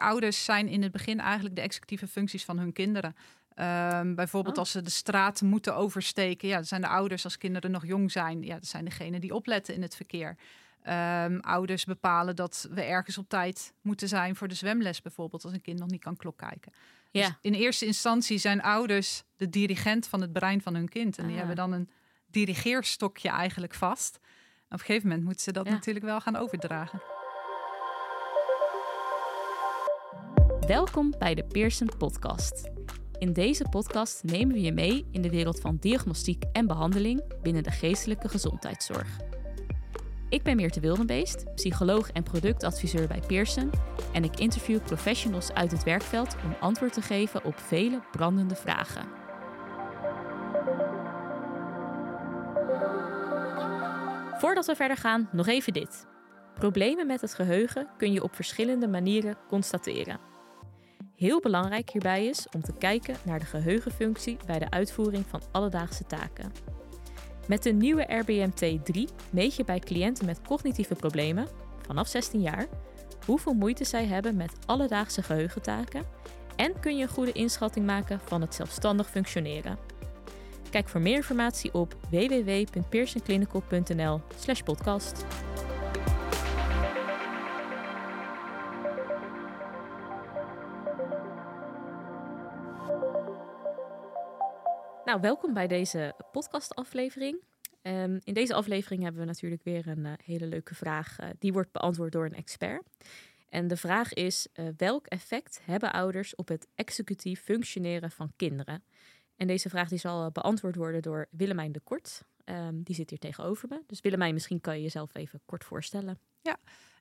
ouders zijn in het begin eigenlijk de executieve functies van hun kinderen. Ehm, bijvoorbeeld Oh. als ze de straat moeten oversteken. Ja, dat zijn de ouders als kinderen nog jong zijn. Ja, dat zijn degenen die opletten in het verkeer. Ehm, ouders bepalen dat we ergens op tijd moeten zijn voor de zwemles bijvoorbeeld. Als een kind nog niet kan klok kijken. Dus Ja. in eerste instantie zijn ouders de dirigent van het brein van hun kind. En die Ah. hebben dan een dirigeerstokje eigenlijk vast. Op een gegeven moment moeten ze dat Ja. natuurlijk wel gaan overdragen. Welkom bij de Pearson Podcast. In deze podcast nemen we je mee in de wereld van diagnostiek en behandeling binnen de geestelijke gezondheidszorg. Ik ben Meerte Wildenbeest, psycholoog en productadviseur bij Pearson en ik interview professionals uit het werkveld om antwoord te geven op vele brandende vragen. Voordat we verder gaan, nog even dit. Problemen met het geheugen kun je op verschillende manieren constateren. Heel belangrijk hierbij is om te kijken naar de geheugenfunctie bij de uitvoering van alledaagse taken. Met de nieuwe RBMT3 meet je bij cliënten met cognitieve problemen, vanaf 16 jaar, hoeveel moeite zij hebben met alledaagse geheugentaken en kun je een goede inschatting maken van het zelfstandig functioneren. Kijk voor meer informatie op www.pearsonclinical.nl/podcast. Nou, welkom bij deze podcastaflevering. Ehm, in deze aflevering hebben we natuurlijk weer een eh, hele leuke vraag. eh, die wordt beantwoord door een expert. En de vraag is: eh, welk effect hebben ouders op het executief functioneren van kinderen? En deze vraag die zal beantwoord worden door Willemijn de Kort. Ehm, die zit hier tegenover me. Dus Willemijn, misschien kan je jezelf even kort voorstellen.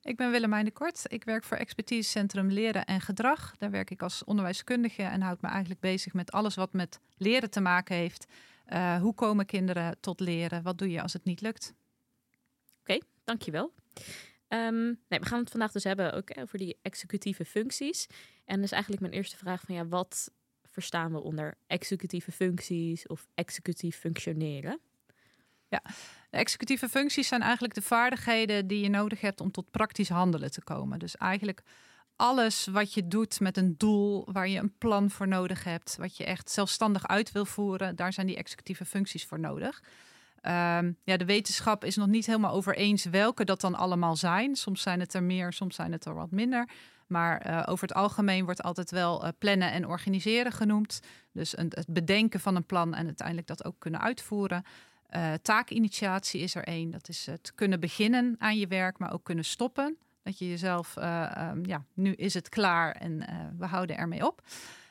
Ik ben Willemijn de Kort. Ik werk voor Expertisecentrum Leren en Gedrag. Daar werk ik als onderwijskundige en houd me eigenlijk bezig met alles wat met leren te maken heeft. Eh, hoe komen kinderen tot leren? Wat doe je als het niet lukt? Oké, dankjewel. Ehm nee, we gaan het vandaag dus hebben ook over die executieve functies. En dus eigenlijk mijn eerste vraag van ja, wat verstaan we onder executieve functies of executief functioneren? De executieve functies zijn eigenlijk de vaardigheden die je nodig hebt om tot praktisch handelen te komen. Dus eigenlijk alles wat je doet met een doel, waar je een plan voor nodig hebt, wat je echt zelfstandig uit wil voeren, daar zijn die executieve functies voor nodig. Ehm, ja, de wetenschap is nog niet helemaal over eens welke dat dan allemaal zijn. Soms zijn het er meer, soms zijn het er wat minder. Maar eh, over het algemeen wordt altijd wel eh, plannen en organiseren genoemd. Dus het bedenken van een plan en uiteindelijk dat ook kunnen uitvoeren. Eh, taakinitiatie is er één. Dat is het kunnen beginnen aan je werk, maar ook kunnen stoppen. Dat je jezelf, eh, ehm, ja, nu is het klaar en eh, we houden ermee op.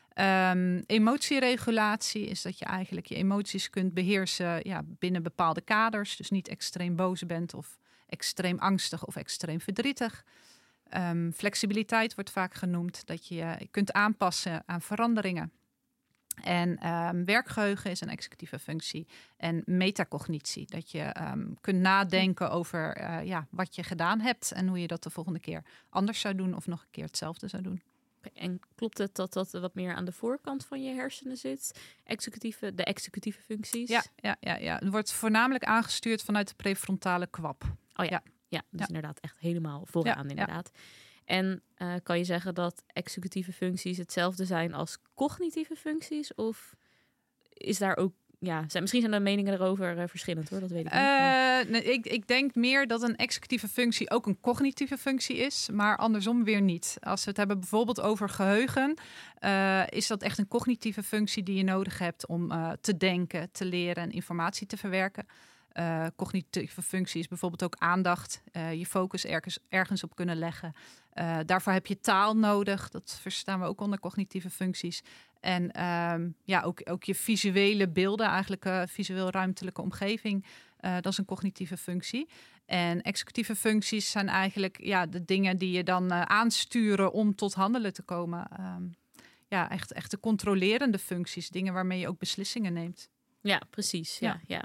Ehm, emotieregulatie is dat je eigenlijk je emoties kunt beheersen ja, binnen bepaalde kaders. Dus niet extreem boos bent of extreem angstig of extreem verdrietig. Ehm, flexibiliteit wordt vaak genoemd, dat je je kunt aanpassen aan veranderingen. En ehm, werkgeheugen is een executieve functie. En metacognitie, dat je ehm, kunt nadenken over eh, ja, wat je gedaan hebt en hoe je dat de volgende keer anders zou doen of nog een keer hetzelfde zou doen. En klopt het dat dat wat meer aan de voorkant van je hersenen zit? Executieve, de executieve functies? Ja, ja, ja, ja. Het wordt voornamelijk aangestuurd vanuit de prefrontale kwap. Oh ja, Ja. ja. dus Ja. inderdaad echt helemaal vooraan Ja, ja. En eh, kan je zeggen dat executieve functies hetzelfde zijn als cognitieve functies? Of is daar ook, ja, zijn, misschien zijn de meningen erover eh, verschillend hoor, dat weet ik niet. Eh, nee, ik, ik denk meer dat een executieve functie ook een cognitieve functie is, maar andersom weer niet. Als we het hebben bijvoorbeeld over geheugen, eh, is dat echt een cognitieve functie die je nodig hebt om te denken, te leren en informatie te verwerken. Cognitieve functie is bijvoorbeeld ook aandacht, je focus ergens op kunnen leggen. Eh, daarvoor heb je taal nodig, dat verstaan we ook onder cognitieve functies. En ehm, ja, ook, ook je visuele beelden, eigenlijk eh, visueel-ruimtelijke omgeving, eh, dat is een cognitieve functie. En executieve functies zijn eigenlijk ja, de dingen die je dan aansturen om tot handelen te komen. Ehm, ja, echt, echt de controlerende functies, dingen waarmee je ook beslissingen neemt. Ja, precies. Ja, Ja. ja.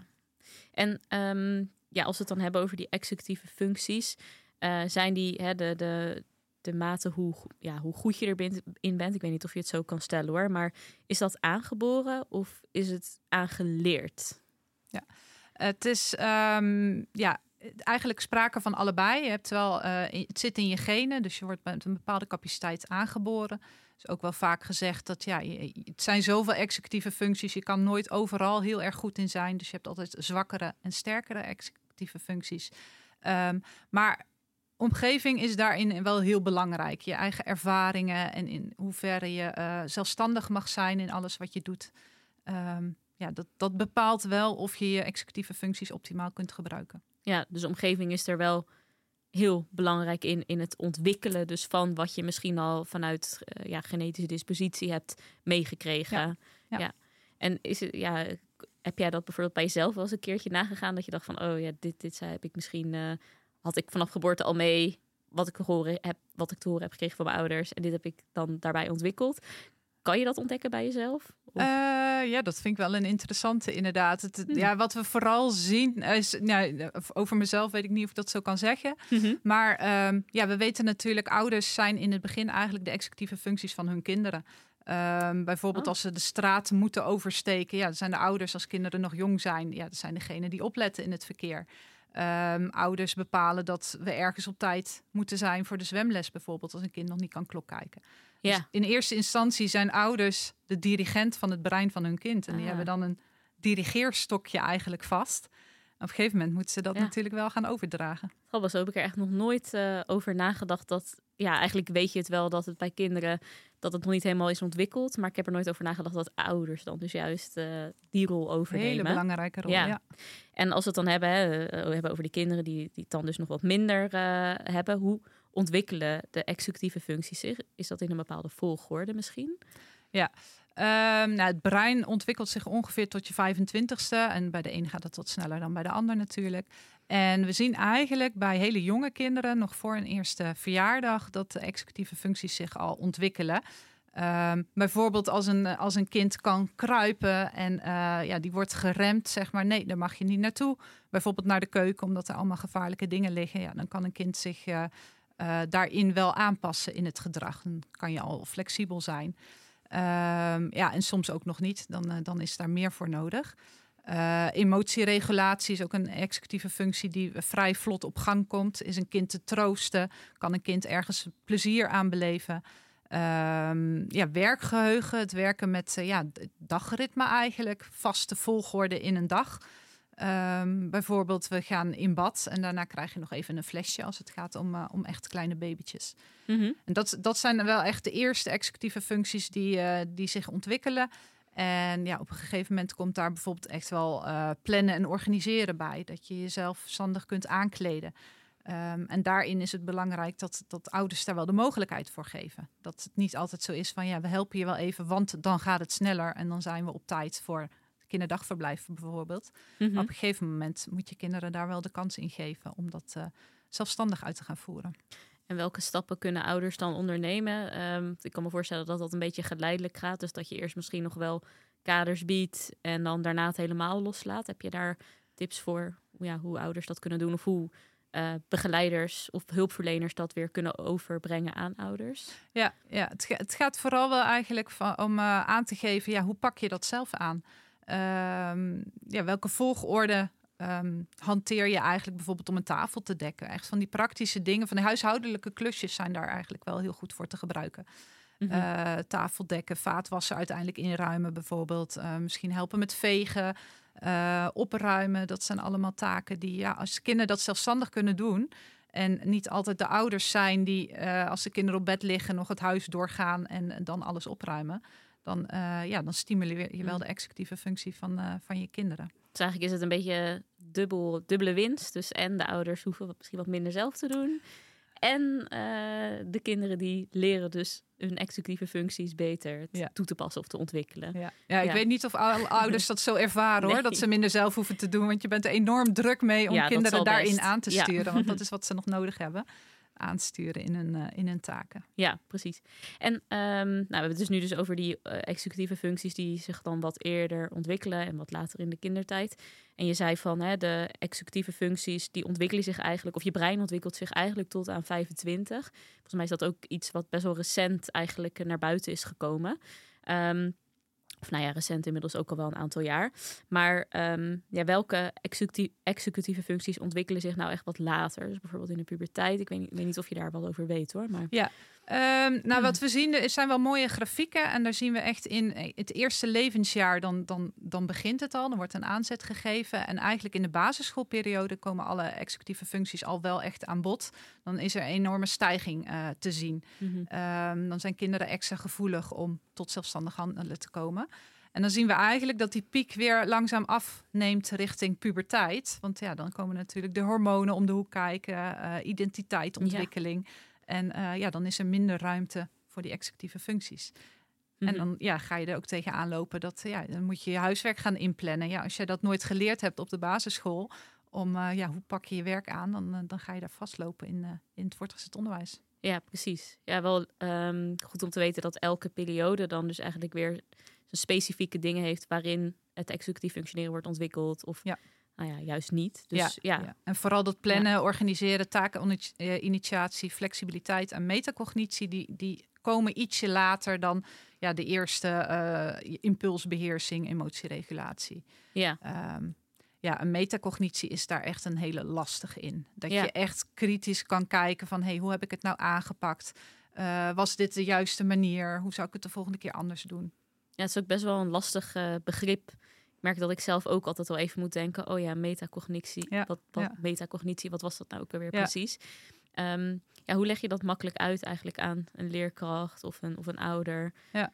En ehm, ja, als we het dan hebben over die executieve functies, zijn die hè, de, de, de mate hoe, ja, hoe goed je erin in bent. Ik weet niet of je het zo kan stellen hoor, maar is dat aangeboren of is het aangeleerd? Het is, ehm, ja, eigenlijk sprake van allebei. Je hebt wel, uh, het zit in je genen, dus je wordt met een bepaalde capaciteit aangeboren. is ook wel vaak gezegd dat ja, het zijn zoveel executieve functies. Je kan nooit overal heel erg goed in zijn. Dus je hebt altijd zwakkere en sterkere executieve functies. Um, maar omgeving is daarin wel heel belangrijk. Je eigen ervaringen en in hoeverre je uh, zelfstandig mag zijn in alles wat je doet. Um, ja, dat, dat bepaalt wel of je je executieve functies optimaal kunt gebruiken. Ja, dus omgeving is er wel heel belangrijk in, in het ontwikkelen dus van wat je misschien al vanuit uh, ja, genetische dispositie hebt meegekregen. Ja, ja. En is het, ja, heb jij dat bijvoorbeeld bij jezelf wel eens een keertje nagegaan dat je dacht van, oh ja, dit, dit heb ik misschien, uh, had ik vanaf geboorte al mee, wat ik, horen heb, wat ik te horen heb gekregen van mijn ouders en dit heb ik dan daarbij ontwikkeld. Kan je dat ontdekken bij jezelf? Uh, ja, dat vind ik wel een interessante inderdaad. Het, hmm. Ja, wat we vooral zien is, nou, over mezelf weet ik niet of ik dat zo kan zeggen. Mhm. Maar um, ja, we weten natuurlijk, ouders zijn in het begin eigenlijk de executieve functies van hun kinderen. Um, bijvoorbeeld oh. als ze de straat moeten oversteken. Ja, dat zijn de ouders als kinderen nog jong zijn. Ja, dat zijn degenen die opletten in het verkeer. Um, ouders bepalen dat we ergens op tijd moeten zijn voor de zwemles bijvoorbeeld. Als een kind nog niet kan klok kijken. Ja. Dus in eerste instantie zijn ouders de dirigent van het brein van hun kind. En die ah. hebben dan een dirigeerstokje eigenlijk vast. Op een gegeven moment moeten ze dat natuurlijk wel gaan overdragen. Grappig, zo heb ik er echt nog nooit uh, over nagedacht. Dat, ja, eigenlijk weet je het wel dat het bij kinderen dat het nog niet helemaal is ontwikkeld. Maar ik heb er nooit over nagedacht dat ouders dan dus juist uh, die rol overnemen. Een hele belangrijke rol, ja. En als we het dan hebben, hè, we hebben over die kinderen die, die het dan dus nog wat minder uh, hebben. Hoe, ontwikkelen de executieve functies zich? Is dat in een bepaalde volgorde misschien? Ja, um, nou, het brein ontwikkelt zich ongeveer tot je 25ste. En bij de een gaat het wat sneller dan bij de ander natuurlijk. En we zien eigenlijk bij hele jonge kinderen, nog voor een eerste verjaardag, dat de executieve functies zich al ontwikkelen. Um, bijvoorbeeld als een, als een kind kan kruipen en uh, ja, die wordt geremd, zeg maar, nee, daar mag je niet naartoe. Bijvoorbeeld naar de keuken, omdat er allemaal gevaarlijke dingen liggen. Ja, dan kan een kind zich uh, uh, daarin wel aanpassen in het gedrag. Dan kan je al flexibel zijn. Um, ja, en soms ook nog niet. Dan, uh, dan is daar meer voor nodig. Uh, emotieregulatie is ook een executieve functie die vrij vlot op gang komt. Is een kind te troosten? Kan een kind ergens plezier aan beleven? Um, ja, werkgeheugen, het werken met ja, dagritme eigenlijk. Vaste volgorde in een dag. Um, bijvoorbeeld, we gaan in bad en daarna krijg je nog even een flesje als het gaat om, uh, om echt kleine babytjes. Mm -hmm. En dat, dat zijn wel echt de eerste executieve functies die, uh, die zich ontwikkelen. En ja, op een gegeven moment komt daar bijvoorbeeld echt wel uh, plannen en organiseren bij. Dat je jezelf zandig kunt aankleden. Um, en daarin is het belangrijk dat, dat ouders daar wel de mogelijkheid voor geven. Dat het niet altijd zo is van ja, we helpen je wel even, want dan gaat het sneller en dan zijn we op tijd voor kinderdagverblijf bijvoorbeeld. Mm Op een gegeven moment moet je kinderen daar wel de kans in geven om dat uh, zelfstandig uit te gaan voeren. En welke stappen kunnen ouders dan ondernemen? Um, ik kan me voorstellen dat dat een beetje geleidelijk gaat. Dus dat je eerst misschien nog wel kaders biedt en dan daarna het helemaal loslaat. Heb je daar tips voor ja, hoe ouders dat kunnen doen? Of hoe uh, begeleiders of hulpverleners dat weer kunnen overbrengen aan ouders? Ja, ja het, het gaat vooral wel eigenlijk van, om uh, aan te geven, ja, hoe pak je dat zelf aan? Um, ja, welke volgorde um, hanteer je eigenlijk bijvoorbeeld om een tafel te dekken? Echt van die praktische dingen, van de huishoudelijke klusjes zijn daar eigenlijk wel heel goed voor te gebruiken. Mm -hmm. uh, tafeldekken, vaatwassen uiteindelijk inruimen bijvoorbeeld. Uh, misschien helpen met vegen, uh, opruimen. Dat zijn allemaal taken die, ja, als kinderen dat zelfstandig kunnen doen... En niet altijd de ouders zijn die, als de kinderen op bed liggen, nog het huis doorgaan en dan alles opruimen dan, uh, ja, dan stimuleer je wel mm. de executieve functie van, uh, van je kinderen. Dus eigenlijk is het een beetje dubbel, dubbele winst. Dus en de ouders hoeven misschien wat minder zelf te doen. En uh, de kinderen die leren dus hun executieve functies beter ja. toe te passen of te ontwikkelen. Ja, ja ik ja. weet niet of ouders dat zo ervaren hoor, dat ze minder zelf hoeven te doen. Want je bent er enorm druk mee om kinderen daarin best. aan te sturen. Want dat is wat ze nog nodig hebben aansturen in hun, uh, in hun taken. Ja, precies. En um, nou, we hebben het dus nu dus over die uh, executieve functies die zich dan wat eerder ontwikkelen en wat later in de kindertijd. En je zei van hè, de executieve functies die ontwikkelen zich eigenlijk, of je brein ontwikkelt zich eigenlijk tot aan 25. Volgens mij is dat ook iets wat best wel recent eigenlijk naar buiten is gekomen. Um, Of nou ja, recent inmiddels ook al wel een aantal jaar. Maar ehm, ja, welke executie- executieve functies ontwikkelen zich nou echt wat later? Dus bijvoorbeeld in de puberteit. Ik weet niet, weet niet of je daar wat over weet hoor. Maar... Ja, Ehm, nou, wat we zien, er zijn wel mooie grafieken. En daar zien we echt in eh, het eerste levensjaar, dan, dan, dan begint het al. Dan wordt een aanzet gegeven. En eigenlijk in de basisschoolperiode komen alle executieve functies al wel echt aan bod. Dan is er een enorme stijging eh, te zien. Mhm. Ehm, dan zijn kinderen extra gevoelig om tot zelfstandig handelen te komen. En dan zien we eigenlijk dat die piek weer langzaam afneemt richting puberteit. Want ja, dan komen natuurlijk de hormonen om de hoek kijken, uh, identiteitsontwikkeling. En uh, ja, dan is er minder ruimte voor die executieve functies. Mm -hmm. En dan ja, ga je er ook tegenaan lopen dat ja, dan moet je je huiswerk gaan inplannen. Ja, als je dat nooit geleerd hebt op de basisschool, om uh, ja, hoe pak je je werk aan, dan, dan ga je daar vastlopen in, in het voortgezet onderwijs. Ja, precies. Ja, wel um, goed om te weten dat elke periode dan dus eigenlijk weer specifieke dingen heeft waarin het executief functioneren wordt ontwikkeld. Of ja nou ja, juist niet. Dus, ja, ja. ja. En vooral dat plannen, ja. organiseren, takeninitiatie, flexibiliteit en metacognitie, die, die komen ietsje later dan ja, de eerste uh, impulsbeheersing, emotieregulatie. Ja. Um, ja, een metacognitie is daar echt een hele lastige in. Dat je echt kritisch kan kijken van, hey, hoe heb ik het nou aangepakt? Uh, was dit de juiste manier? Hoe zou ik het de volgende keer anders doen? Ja, het is ook best wel een lastig uh, begrip merk dat ik zelf ook altijd wel even moet denken: oh ja, metacognitie. Ja, wat, wat ja. metacognitie, wat was dat nou ook alweer Ja. precies? Ehm, ja, hoe leg je dat makkelijk uit eigenlijk aan een leerkracht of een, of een ouder? Ja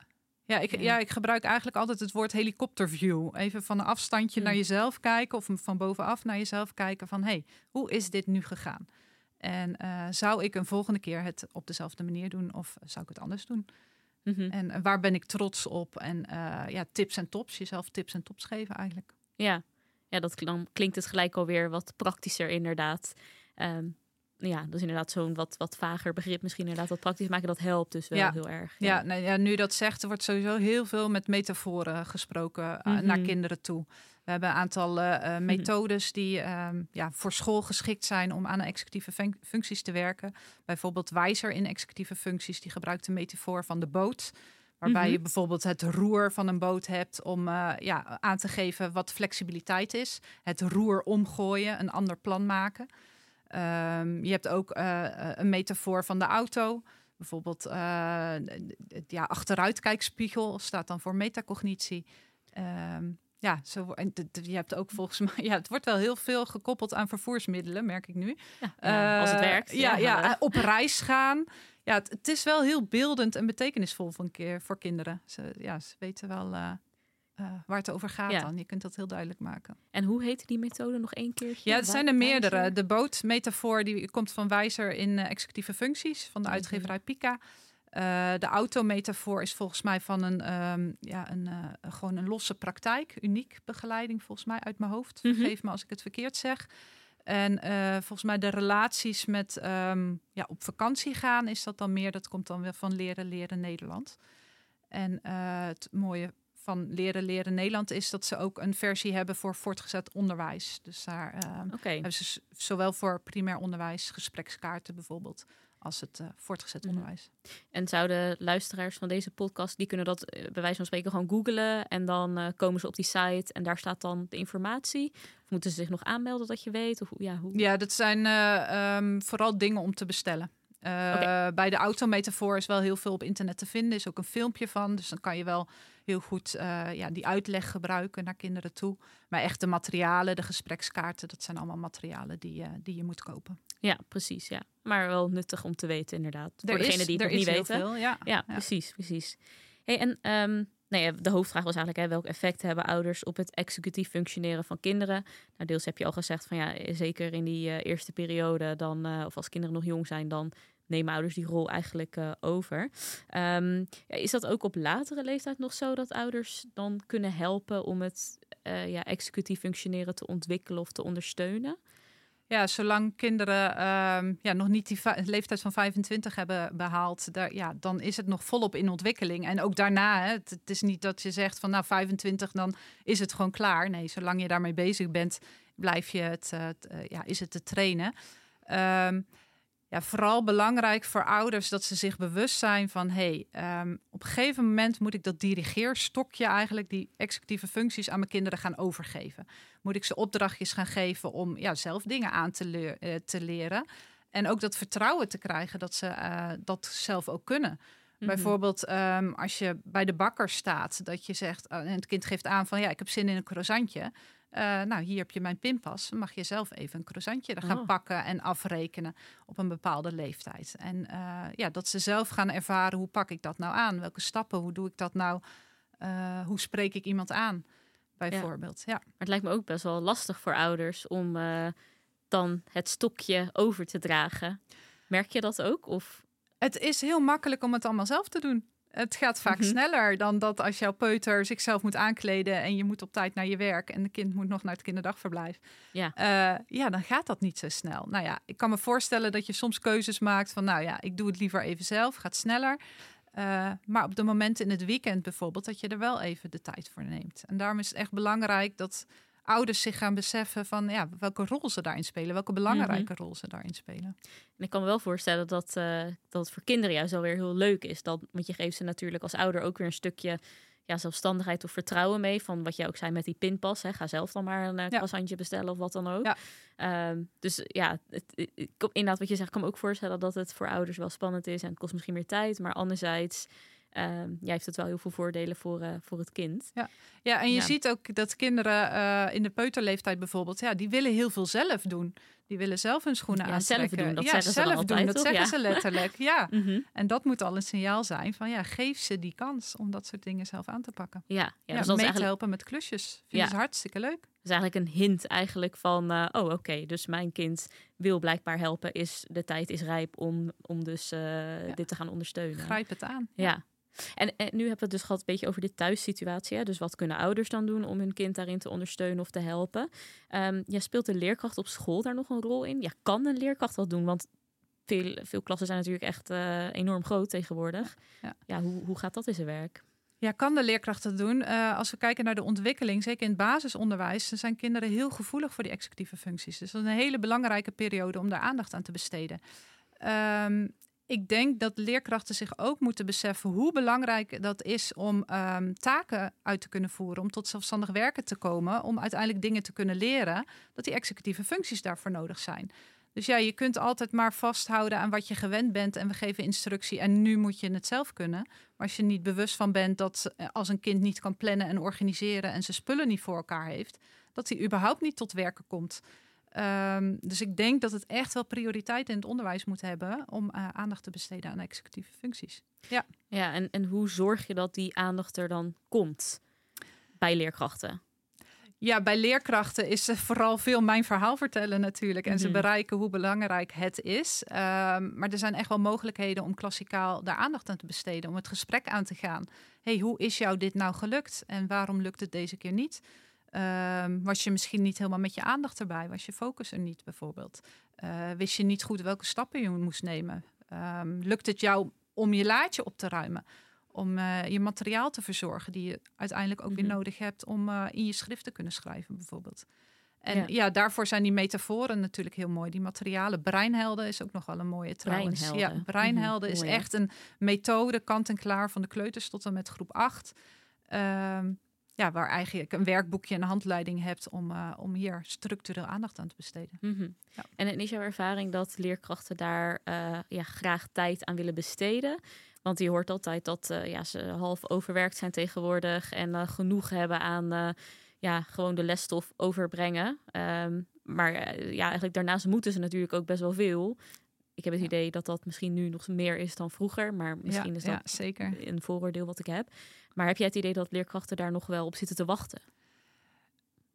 ik, Ja. ja, ik gebruik eigenlijk altijd het woord helikopterview. Even van een afstandje naar jezelf kijken of van bovenaf naar jezelf kijken van hey, hoe is dit nu gegaan? En eh, zou ik een volgende keer het op dezelfde manier doen of zou ik het anders doen? Mhm. En eh, waar ben ik trots op? En eh, ja, tips en tops, jezelf tips en tops geven eigenlijk. Ja, ja dat, dan klinkt het gelijk alweer wat praktischer inderdaad. Ehm, ja, dus inderdaad zo'n wat, wat vager begrip misschien inderdaad wat praktisch maken. Dat helpt dus wel Ja. heel erg. Ja, nou, ja, nu dat zegt, er wordt sowieso heel veel met metaforen gesproken eh, Mhm. naar kinderen toe. We hebben een aantal eh, eh, methodes die ehm, ja, voor school geschikt zijn om aan executieve fun- functies te werken. Bijvoorbeeld Wijzer in executieve functies, die gebruikt de metafoor van de boot. Waarbij Mhm. je bijvoorbeeld het roer van een boot hebt om ja, aan te geven wat flexibiliteit is. Het roer omgooien, een ander plan maken. Ehm, je hebt ook eh, eh, een metafoor van de auto. Bijvoorbeeld d- ja, achteruitkijkspiegel staat dan voor metacognitie. Ehm, ja, zo, en je hebt ook volgens mij, ja, het wordt wel heel veel gekoppeld aan vervoersmiddelen, merk ik nu. Ja, als het werkt. Ja, ja, op reis gaan. Ja, het, het is wel heel beeldend en betekenisvol keer, voor kinderen. Ze, ja, ze weten wel eh, waar het over gaat Ja. dan. Je kunt dat heel duidelijk maken. En hoe heette die methode nog één keertje? Ja, het zijn er meerdere. De bootmetafoor die komt van Wijzer in eh, executieve functies van de Mhm. uitgeverij Pika. Eh, de autometafoor is volgens mij van een, ehm, ja, een, gewoon een losse praktijk. Uniek begeleiding volgens mij uit mijn hoofd. Mhm. Vergeef me als ik het verkeerd zeg. En volgens mij de relaties met ehm, ja, op vakantie gaan is dat dan meer. Dat komt dan weer van leren leren Nederland. En het mooie van leren leren Nederland is dat ze ook een versie hebben voor voortgezet onderwijs. Dus daar Oké, hebben ze zowel voor primair onderwijs, gesprekskaarten bijvoorbeeld, als het eh, voortgezet Mhm. onderwijs. En zouden luisteraars van deze podcast, die kunnen dat eh, bij wijze van spreken gewoon googlen en dan komen ze op die site en daar staat dan de informatie? Of moeten ze zich nog aanmelden dat je weet? Of ja, hoe? Ja, dat zijn eh, ehm, vooral dingen om te bestellen. Eh. Bij de autometafoor is wel heel veel op internet te vinden. is ook een filmpje van. Dus dan kan je wel heel goed eh, ja, die uitleg gebruiken naar kinderen toe. Maar echt de materialen, de gesprekskaarten, dat zijn allemaal materialen die, die je moet kopen. Ja, precies. Ja. Maar wel nuttig om te weten, inderdaad. Er Voor degene die het er nog niet is weten. veel, ja. Ja, Ja. precies, precies. Hey, en ehm, nou ja, de hoofdvraag was eigenlijk, hè, welk effect hebben ouders op het executief functioneren van kinderen? Nou, deels heb je al gezegd van ja, eh, zeker in die eh, eerste periode, dan, eh, of als kinderen nog jong zijn, dan nemen ouders die rol eigenlijk eh, over. Ehm, is dat ook op latere leeftijd nog zo dat ouders dan kunnen helpen om het eh, ja, executief functioneren te ontwikkelen of te ondersteunen? Ja, zolang kinderen ehm, ja, nog niet die leeftijd van 25 hebben behaald, ja, dan is het nog volop in ontwikkeling. En ook daarna, hè, het, is niet dat je zegt van nou 25, dan is het gewoon klaar. Nee, zolang je daarmee bezig bent, blijf je het, eh, eh, ja, is het te trainen. Ehm, ja, vooral belangrijk voor ouders dat ze zich bewust zijn van hey, ehm, op een gegeven moment moet ik dat dirigeerstokje eigenlijk, die executieve functies aan mijn kinderen gaan overgeven. Moet ik ze opdrachtjes gaan geven om ja, zelf dingen aan te, uh, te leren. En ook dat vertrouwen te krijgen dat ze uh, dat zelf ook kunnen. Mhm. Bijvoorbeeld um, als je bij de bakker staat, dat je zegt, uh, en het kind geeft aan van ja, ik heb zin in een croissantje. Uh, nou, hier heb je mijn pinpas. mag je zelf even een croissantje er gaan oh. pakken en afrekenen op een bepaalde leeftijd. En uh, ja, dat ze zelf gaan ervaren hoe pak ik dat nou aan? Welke stappen? Hoe doe ik dat nou? Uh, hoe spreek ik iemand aan? Bijvoorbeeld. Ja. ja. Maar het lijkt me ook best wel lastig voor ouders om dan het stokje over te dragen. Merk je dat ook? Of? Het is heel makkelijk om het allemaal zelf te doen. Het gaat vaak mhm. sneller dan dat als jouw peuter zichzelf moet aankleden en je moet op tijd naar je werk en de kind moet nog naar het kinderdagverblijf. Ja. Uh, ja, dan gaat dat niet zo snel. Nou ja, ik kan me voorstellen dat je soms keuzes maakt van, nou ja, ik doe het liever even zelf, gaat sneller. Uh, maar op de momenten in het weekend bijvoorbeeld, dat je er wel even de tijd voor neemt. En daarom is het echt belangrijk dat ouders zich gaan beseffen van ja, welke rol ze daarin spelen, welke belangrijke mhm. rol ze daarin spelen. En ik kan me wel voorstellen dat, uh, dat het voor kinderen juist alweer heel leuk is. Dat, want je geeft ze natuurlijk als ouder ook weer een stukje ja, zelfstandigheid of vertrouwen mee. Van wat jij ook zei met die pinpas. Hè. Ga zelf dan maar een uh, ja. bestellen of wat dan ook. Ja. Um, dus ja, het, ik, inderdaad wat je zegt, kan me ook voorstellen dat het voor ouders wel spannend is. En het kost misschien meer tijd. Maar anderzijds uh, jij heeft het wel heel veel voordelen voor, uh, voor het kind. Ja, ja en je ziet ook dat kinderen uh, in de peuterleeftijd bijvoorbeeld, ja, die willen heel veel zelf doen. Die willen zelf hun schoenen ja, aantrekken. Zelf doen, dat ja, zeggen zelf ze altijd, doen, dat zeggen ze letterlijk. Ja. mm -hmm. En dat moet al een signaal zijn van ja, geef ze die kans om dat soort dingen zelf aan te pakken. Ja, ja, dus mee te helpen met klusjes. Vind ja. ze hartstikke leuk. Is eigenlijk een hint eigenlijk van, oh oké, okay, dus mijn kind wil blijkbaar helpen, is de tijd is rijp om, om dus dit te gaan ondersteunen. Grijp het aan. ja. En, en, nu hebben we het dus gehad een beetje over de thuissituatie. Hè? Dus wat kunnen ouders dan doen om hun kind daarin te ondersteunen of te helpen? Um, ja, speelt de leerkracht op school daar nog een rol in? Ja, kan een leerkracht dat doen? Want veel, veel klassen zijn natuurlijk echt uh, enorm groot tegenwoordig. Ja, ja hoe, hoe gaat dat in zijn werk? Ja, kan de leerkracht dat doen? Uh, als we kijken naar de ontwikkeling, zeker in het basisonderwijs, zijn kinderen heel gevoelig voor die executieve functies. Dus dat is een hele belangrijke periode om daar aandacht aan te besteden. Um, ik denk dat leerkrachten zich ook moeten beseffen hoe belangrijk dat is om um, taken uit te kunnen voeren, om tot zelfstandig werken te komen, om uiteindelijk dingen te kunnen leren, dat die executieve functies daarvoor nodig zijn. Dus ja, je kunt altijd maar vasthouden aan wat je gewend bent en we geven instructie en nu moet je het zelf kunnen. Maar als je niet bewust van bent dat eh, als een kind niet kan plannen en organiseren en zijn spullen niet voor elkaar heeft, dat hij überhaupt niet tot werken komt. Um, dus ik denk dat het echt wel prioriteit in het onderwijs moet hebben om uh, aandacht te besteden aan executieve functies. Ja, ja en, en hoe zorg je dat die aandacht er dan komt bij leerkrachten? Ja, bij leerkrachten is ze vooral veel mijn verhaal vertellen natuurlijk. En mm ze mhm. bereiken hoe belangrijk het is. Um, maar er zijn echt wel mogelijkheden om klassikaal daar aandacht aan te besteden. Om het gesprek aan te gaan. hey, hoe is jou dit nou gelukt? En waarom lukt het deze keer niet? Um, was je misschien niet helemaal met je aandacht erbij? Was je focus er niet bijvoorbeeld? Uh, wist je niet goed welke stappen je moest nemen? Um, lukt het jou om je laadje op te ruimen? Om uh, je materiaal te verzorgen die je uiteindelijk ook mm -hmm. weer mhm. nodig hebt om uh, in je schrift te kunnen schrijven bijvoorbeeld. En ja. ja. daarvoor zijn die metaforen natuurlijk heel mooi. Die materialen. Breinhelden is ook nog wel een mooie trouwens. Breinhelden. Ja, breinhelden mm -hmm. is echt een methode, kant en klaar, van de kleuters tot en met groep 8. Um, ja, waar eigenlijk een werkboekje en een handleiding hebt om, uh, om hier structureel aandacht aan te besteden. Mm -hmm. ja. En is jouw ervaring dat leerkrachten daar uh, ja, graag tijd aan willen besteden? Want je hoort altijd dat uh, ja, ze half overwerkt zijn tegenwoordig en genoeg hebben aan ja, gewoon de lesstof overbrengen. Um, maar ja, eigenlijk daarnaast moeten ze natuurlijk ook best wel veel. Ik heb het idee dat dat misschien nu nog meer is dan vroeger, maar misschien is dat ja, zeker. een vooroordeel wat ik heb. Maar heb jij het idee dat leerkrachten daar nog wel op zitten te wachten?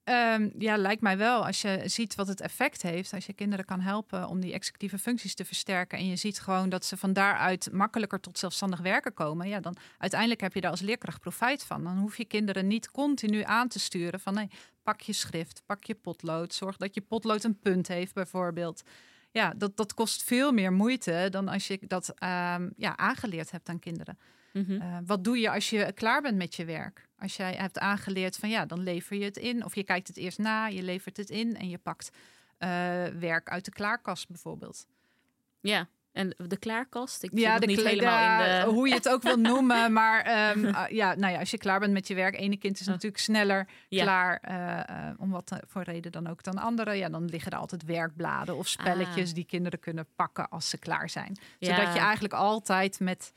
Um, ja, lijkt mij wel. Als je ziet wat het effect heeft, als je kinderen kan helpen om die executieve functies te versterken en je ziet gewoon dat ze van daaruit makkelijker tot zelfstandig werken komen, ja, dan uiteindelijk heb je daar als leerkracht profijt van. Dan hoef je kinderen niet continu aan te sturen van nee, pak je schrift, pak je potlood, zorg dat je potlood een punt heeft bijvoorbeeld ja, dat, dat kost veel meer moeite dan als je dat um, ja, aangeleerd hebt aan kinderen. Mm -hmm. uh, wat doe je als je klaar bent met je werk? Als jij hebt aangeleerd van ja, dan lever je het in. Of je kijkt het eerst na, je levert het in en je pakt uh, werk uit de klaarkast bijvoorbeeld. Ja, en de klaarkast? Ik ja, de niet helemaal in de... hoe je het ook wil noemen. Maar ehm, ah, ja, nou ja, als je klaar bent met je werk, ene kind is Oh. natuurlijk sneller Ja. klaar, eh, eh, om wat eh, voor reden dan ook dan andere. Ja, dan liggen er altijd werkbladen of spelletjes Ah. die kinderen kunnen pakken als ze klaar zijn. Ja. Zodat je eigenlijk altijd met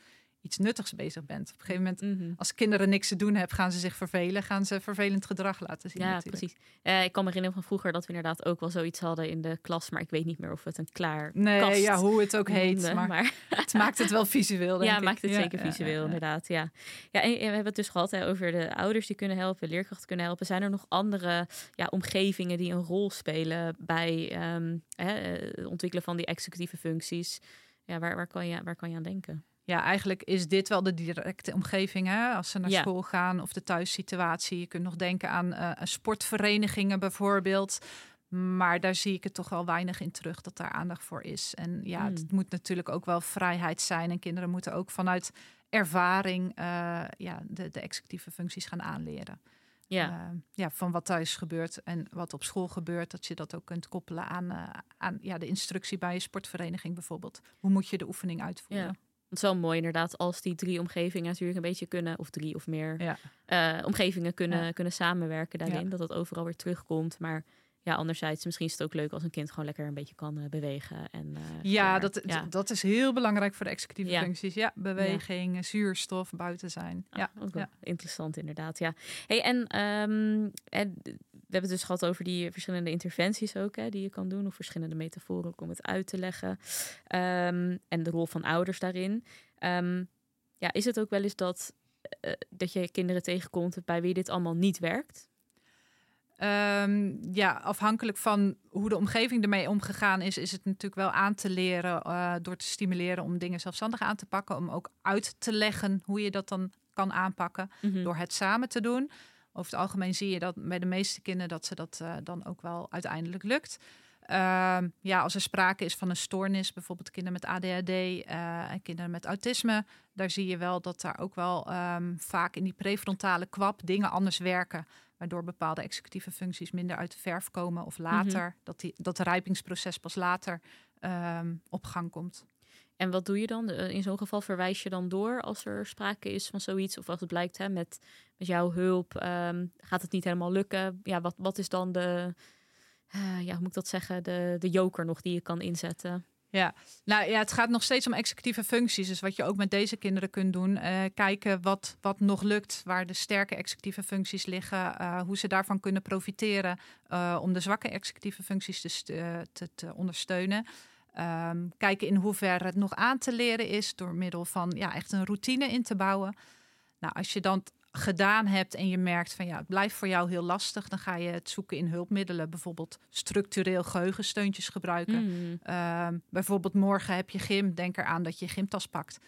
iets nuttigs bezig bent. Op een gegeven moment, Mhm. als kinderen niks te doen hebben, gaan ze zich vervelen, gaan ze vervelend gedrag laten zien. Ja, natuurlijk. precies. Ik kan me herinneren van vroeger dat we inderdaad ook wel zoiets hadden in de klas, maar ik weet niet meer of het een klaar Nee, kast ja, hoe het ook heet, noemde, maar, het maakt het wel visueel. Denk ja, ik. maakt het Ja, zeker ja, visueel, ja, inderdaad. Ja, ja en, en we hebben het dus gehad hè, over de ouders die kunnen helpen, leerkrachten kunnen helpen. Zijn er nog andere ja, omgevingen die een rol spelen bij ehm, hè, eh, het ontwikkelen van die executieve functies? Ja, waar, waar, kan je, waar kan je aan denken? Ja, eigenlijk is dit wel de directe omgeving. Hè? Als ze naar Ja. school gaan of de thuissituatie. Je kunt nog denken aan eh, sportverenigingen bijvoorbeeld. Maar daar zie ik het toch wel weinig in terug dat daar aandacht voor is. En ja, Hmm. het moet natuurlijk ook wel vrijheid zijn. En kinderen moeten ook vanuit ervaring eh, ja, de, de executieve functies gaan aanleren. Ja, Eh, ja, van wat thuis gebeurt en wat op school gebeurt. Dat je dat ook kunt koppelen aan, aan ja, de instructie bij je sportvereniging bijvoorbeeld. Hoe moet je de oefening uitvoeren? Ja. Het is wel mooi inderdaad als die drie omgevingen natuurlijk een beetje kunnen, of drie of meer Ja. eh, omgevingen kunnen, Ja. kunnen samenwerken daarin. Ja. Dat dat overal weer terugkomt. Maar ja, anderzijds, misschien is het ook leuk als een kind gewoon lekker een beetje kan eh, bewegen. En, eh, Ja, dat, dat is heel belangrijk voor de executieve functies. Ja, beweging, zuurstof, buiten zijn. Ah, Ja, ook wel ja. interessant inderdaad. Ja. Hey, en, ehm, en hebben het dus gehad over die verschillende interventies ook, hè, die je kan doen, of verschillende metaforen ook om het uit te leggen. Ehm, en de rol van ouders daarin. Ehm, ja, is het ook wel eens dat, eh, dat je kinderen tegenkomt bij wie dit allemaal niet werkt? Ehm, ja, afhankelijk van hoe de omgeving ermee omgegaan is, is het natuurlijk wel aan te leren eh, door te stimuleren om dingen zelfstandig aan te pakken. Om ook uit te leggen hoe je dat dan kan aanpakken. Mhm. door het samen te doen. Over het algemeen zie je dat bij de meeste kinderen dat ze dat eh, dan ook wel uiteindelijk lukt. Ehm, ja, als er sprake is van een stoornis, bijvoorbeeld kinderen met ADHD eh, en kinderen met autisme, daar zie je wel dat daar ook wel ehm, vaak in die prefrontale kwap dingen anders werken, waardoor bepaalde executieve functies minder uit de verf komen of later, dat, die, dat rijpingsproces pas later ehm, op gang komt. En wat doe je dan? Eh, In zo'n geval verwijs je dan door als er sprake is van zoiets? Of als het blijkt hè, met, met jouw hulp ehm, gaat het niet helemaal lukken? Ja, wat, wat is dan de, eh, ja, hoe moet ik dat zeggen, de, de joker nog die je kan inzetten? Nou ja, het gaat nog steeds om executieve functies. Dus wat je ook met deze kinderen kunt doen, eh, kijken wat, wat nog lukt, waar de sterke executieve functies liggen, hoe ze daarvan kunnen profiteren om de zwakke executieve functies te, te ondersteunen. Ehm, kijken in hoeverre het nog aan te leren is door middel van ja, echt een routine in te bouwen. Nou, als je dan gedaan hebt en je merkt van ja, het blijft voor jou heel lastig, dan ga je het zoeken in hulpmiddelen, bijvoorbeeld structureel geheugensteuntjes gebruiken. Mm. Ehm, bijvoorbeeld morgen heb je gym, denk eraan dat je je gymtas pakt.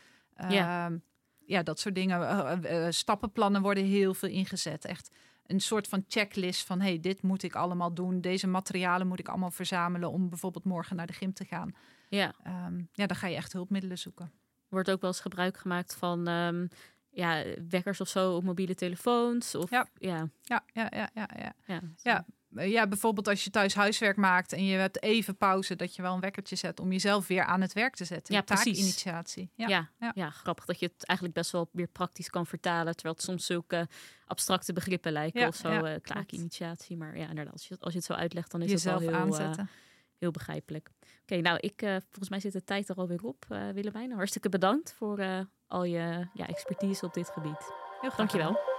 Ja. Ehm, ja, dat soort dingen. Eh, eh, eh, stappenplannen worden heel veel ingezet. Echt een soort van checklist van hey, dit moet ik allemaal doen. Deze materialen moet ik allemaal verzamelen om bijvoorbeeld morgen naar de gym te gaan. Ja, Ehm, ja, dan ga je echt hulpmiddelen zoeken. wordt ook wel eens gebruik gemaakt van ehm, ja, wekkers of zo op mobiele telefoons? Of, Ja. ja, Ja, ja, ja, ja, ja. ja. Ja. Eh, Ja, bijvoorbeeld als je thuis huiswerk maakt en je hebt even pauze, dat je wel een wekkertje zet om jezelf weer aan het werk te zetten. Ja. Taakinitiatie. Ja. Ja, ja. ja. grappig dat je het eigenlijk best wel weer praktisch kan vertalen. Terwijl het soms zulke abstracte begrippen lijken Ja, of zo. ja, eh klopt. klaakinitiatie. Maar ja, inderdaad, als je, als je het zo uitlegt, dan is het wel heel, eh, aanzetten. heel begrijpelijk. Oké, nou, ik, volgens mij zit de tijd er alweer op, eh Willemijn. Hartstikke bedankt voor al je ja, expertise op dit gebied. Heel graag Dankjewel.